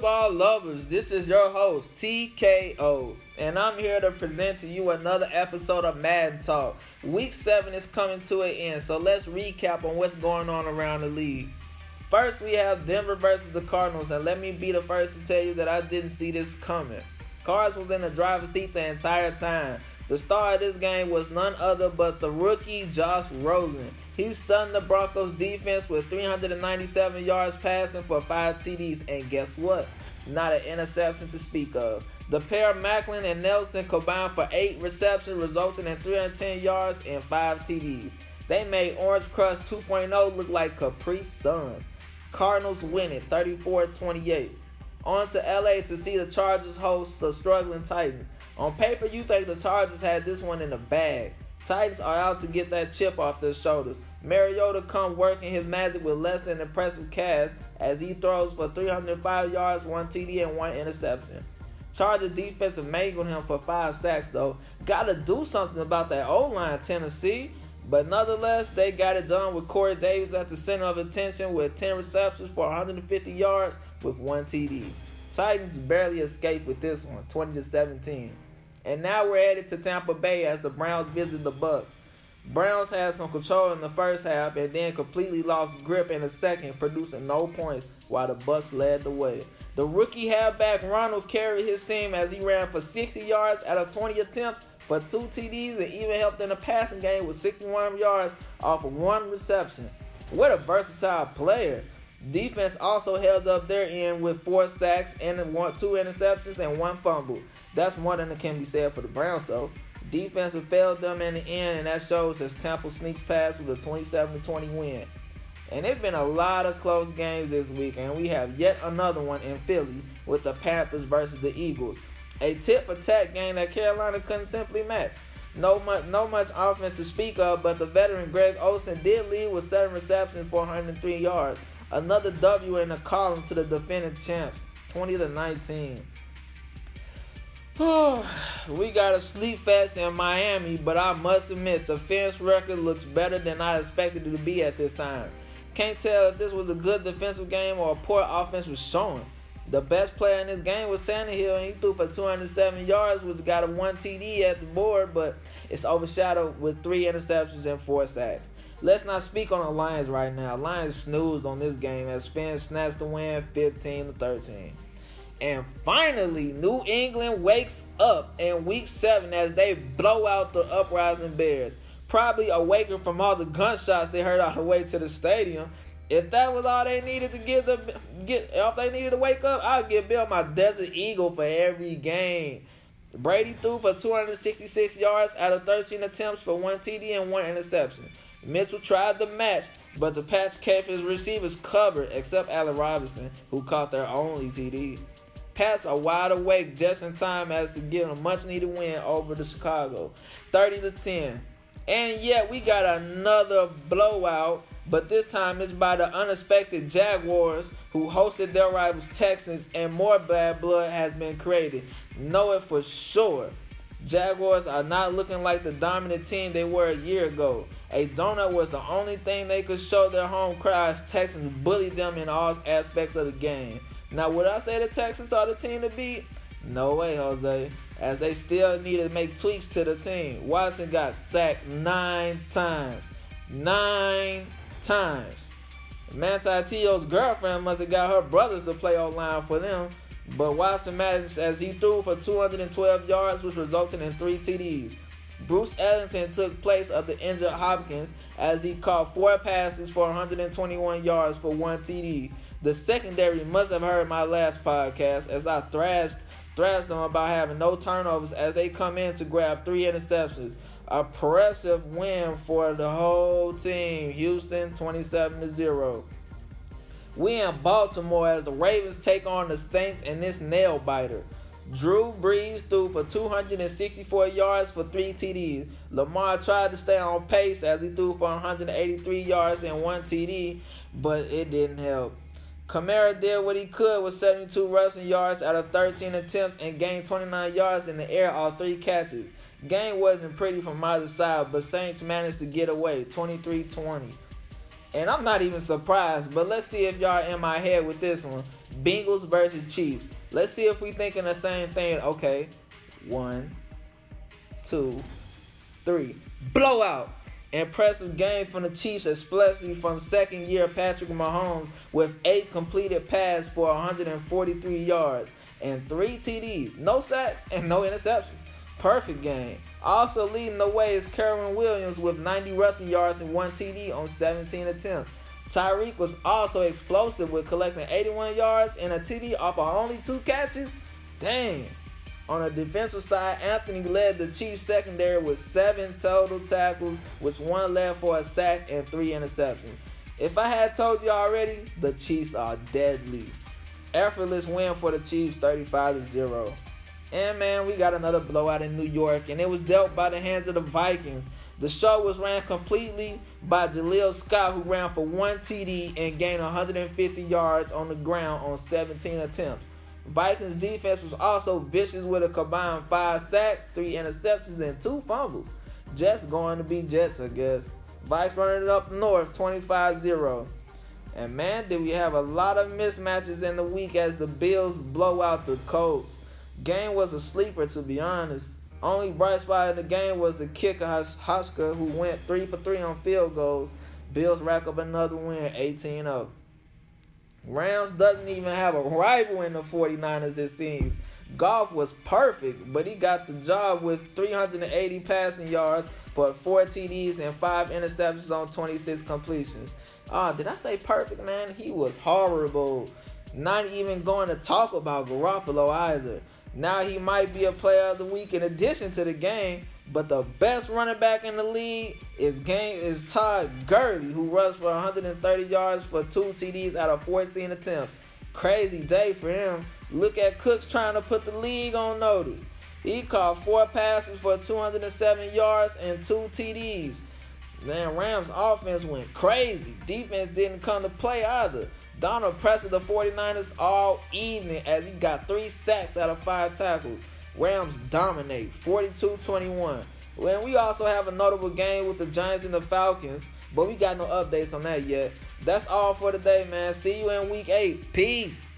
football lovers, this is your host, TKO, and I'm here to present to you another episode of Madden Talk. Week 7 is coming to an end, so let's recap on what's going on around the league. First, we have Denver versus the Cardinals, and let me be the first to tell you that I didn't see this coming. Cards was in the driver's seat the entire time. The star of this game was none other but the rookie Josh Rosen. He stunned the Broncos defense with 397 yards passing for 5 TDs. And guess what? Not an interception to speak of. The pair Macklin and Nelson combined for 8 receptions, resulting in 310 yards and 5 TDs. They made Orange Crush 2.0 look like Capri Suns. Cardinals winning 34-28. On to LA to see the Chargers host the struggling Titans. On paper, you think the Chargers had this one in the bag. Titans are out to get that chip off their shoulders. Mariota come working his magic with less than impressive cast as he throws for 305 yards, one TD, and one interception. Chargers defensive mangled him for five sacks though. Gotta do something about that O line, Tennessee. But nonetheless, they got it done with Corey Davis at the center of attention with 10 receptions for 150 yards with one TD. Titans barely escaped with this one, 20 to 17. And now we're headed to Tampa Bay as the Browns visit the Bucs. Browns had some control in the first half and then completely lost grip in the second, producing no points while the Bucs led the way. The rookie halfback Ronald carried his team as he ran for 60 yards out of 20 attempts for two TDs and even helped in the passing game with 61 yards off of one reception. What a versatile player. Defense also held up their end with four sacks and one, two interceptions and one fumble. That's more than can be said for the Browns, though. Defense failed them in the end, and that shows as Tampa sneaks past with a 27 20 win. And it's been a lot of close games this week, and we have yet another one in Philly with the Panthers versus the Eagles. A tip for game that Carolina couldn't simply match. No much, no much offense to speak of, but the veteran Greg Olsen did lead with seven receptions for 103 yards. Another W in the column to the defending champ, 20 to 19. we got a sleep fest in Miami, but I must admit the fence record looks better than I expected it to be at this time. Can't tell if this was a good defensive game or a poor offense was showing. The best player in this game was Tannehill, and he threw for 207 yards, which got a one TD at the board, but it's overshadowed with three interceptions and four sacks. Let's not speak on the Lions right now. Lions snoozed on this game as fans snatched the win 15 to 13. And finally, New England wakes up in week seven as they blow out the uprising Bears. Probably awakened from all the gunshots they heard on the way to the stadium. If that was all they needed to give the get if they needed to wake up, I'd give Bill my Desert Eagle for every game. Brady threw for 266 yards out of 13 attempts for one TD and one interception. Mitchell tried the match, but the Pats kept his receivers covered except Allen Robinson, who caught their only TD. Pats are wide awake just in time as to get a much needed win over the Chicago, 30 to 10. And yet we got another blowout, but this time it's by the unexpected Jaguars who hosted their rivals Texans, and more bad blood has been created. Know it for sure. Jaguars are not looking like the dominant team they were a year ago. A donut was the only thing they could show their home crowd as Texans bullied them in all aspects of the game. Now, would I say the Texans are the team to beat? No way, Jose. As they still need to make tweaks to the team. Watson got sacked nine times. Nine times. Manti Te'o's girlfriend must have got her brothers to play online for them. But Watson managed as he threw for 212 yards, which resulted in three TDs. Bruce Ellington took place of the injured Hopkins as he caught four passes for 121 yards for one TD. The secondary must have heard my last podcast as I thrashed thrashed them about having no turnovers as they come in to grab three interceptions. A impressive win for the whole team. Houston 27 to 0. We in Baltimore as the Ravens take on the Saints in this nail biter. Drew Brees threw for 264 yards for three TDs. Lamar tried to stay on pace as he threw for 183 yards and one TD, but it didn't help. Kamara did what he could with 72 rushing yards out of 13 attempts and gained 29 yards in the air all three catches. Game wasn't pretty from either side, but Saints managed to get away 23 20. And I'm not even surprised, but let's see if y'all in my head with this one. Bengals versus Chiefs. Let's see if we thinking the same thing. Okay, one, two, three. Blowout. Impressive game from the Chiefs, especially from second year Patrick Mahomes with eight completed passes for 143 yards and three TDs, no sacks and no interceptions. Perfect game. Also leading the way is Kyren Williams with 90 rushing yards and one TD on 17 attempts. Tyreek was also explosive with collecting 81 yards and a TD off of only two catches. Dang. On the defensive side, Anthony led the Chiefs secondary with seven total tackles, which one led for a sack and three interceptions. If I had told you already, the Chiefs are deadly. Effortless win for the Chiefs, 35 0. And man, we got another blowout in New York, and it was dealt by the hands of the Vikings. The show was ran completely by Jaleel Scott, who ran for one TD and gained 150 yards on the ground on 17 attempts. Vikings defense was also vicious with a combined five sacks, three interceptions, and two fumbles. Jets going to be Jets, I guess. Vikes running it up north 25 0. And man, did we have a lot of mismatches in the week as the Bills blow out the Colts. Game was a sleeper, to be honest. Only bright spot in the game was the kicker Hauschka, who went 3 for 3 on field goals. Bills rack up another win, 18 0. Rams doesn't even have a rival in the 49ers, it seems. Goff was perfect, but he got the job with 380 passing yards for 4 TDs and 5 interceptions on 26 completions. Ah, did I say perfect, man? He was horrible. Not even going to talk about Garoppolo either. Now he might be a player of the week in addition to the game, but the best running back in the league is game is Todd Gurley, who rushed for 130 yards for two TDs out of 14 attempts. Crazy day for him. Look at Cooks trying to put the league on notice. He caught four passes for 207 yards and two TDs. Man, Rams offense went crazy. Defense didn't come to play either. Donald pressed the 49ers all evening as he got three sacks out of five tackles. Rams dominate 42-21. Well, we also have a notable game with the Giants and the Falcons, but we got no updates on that yet. That's all for today, man. See you in week 8. Peace.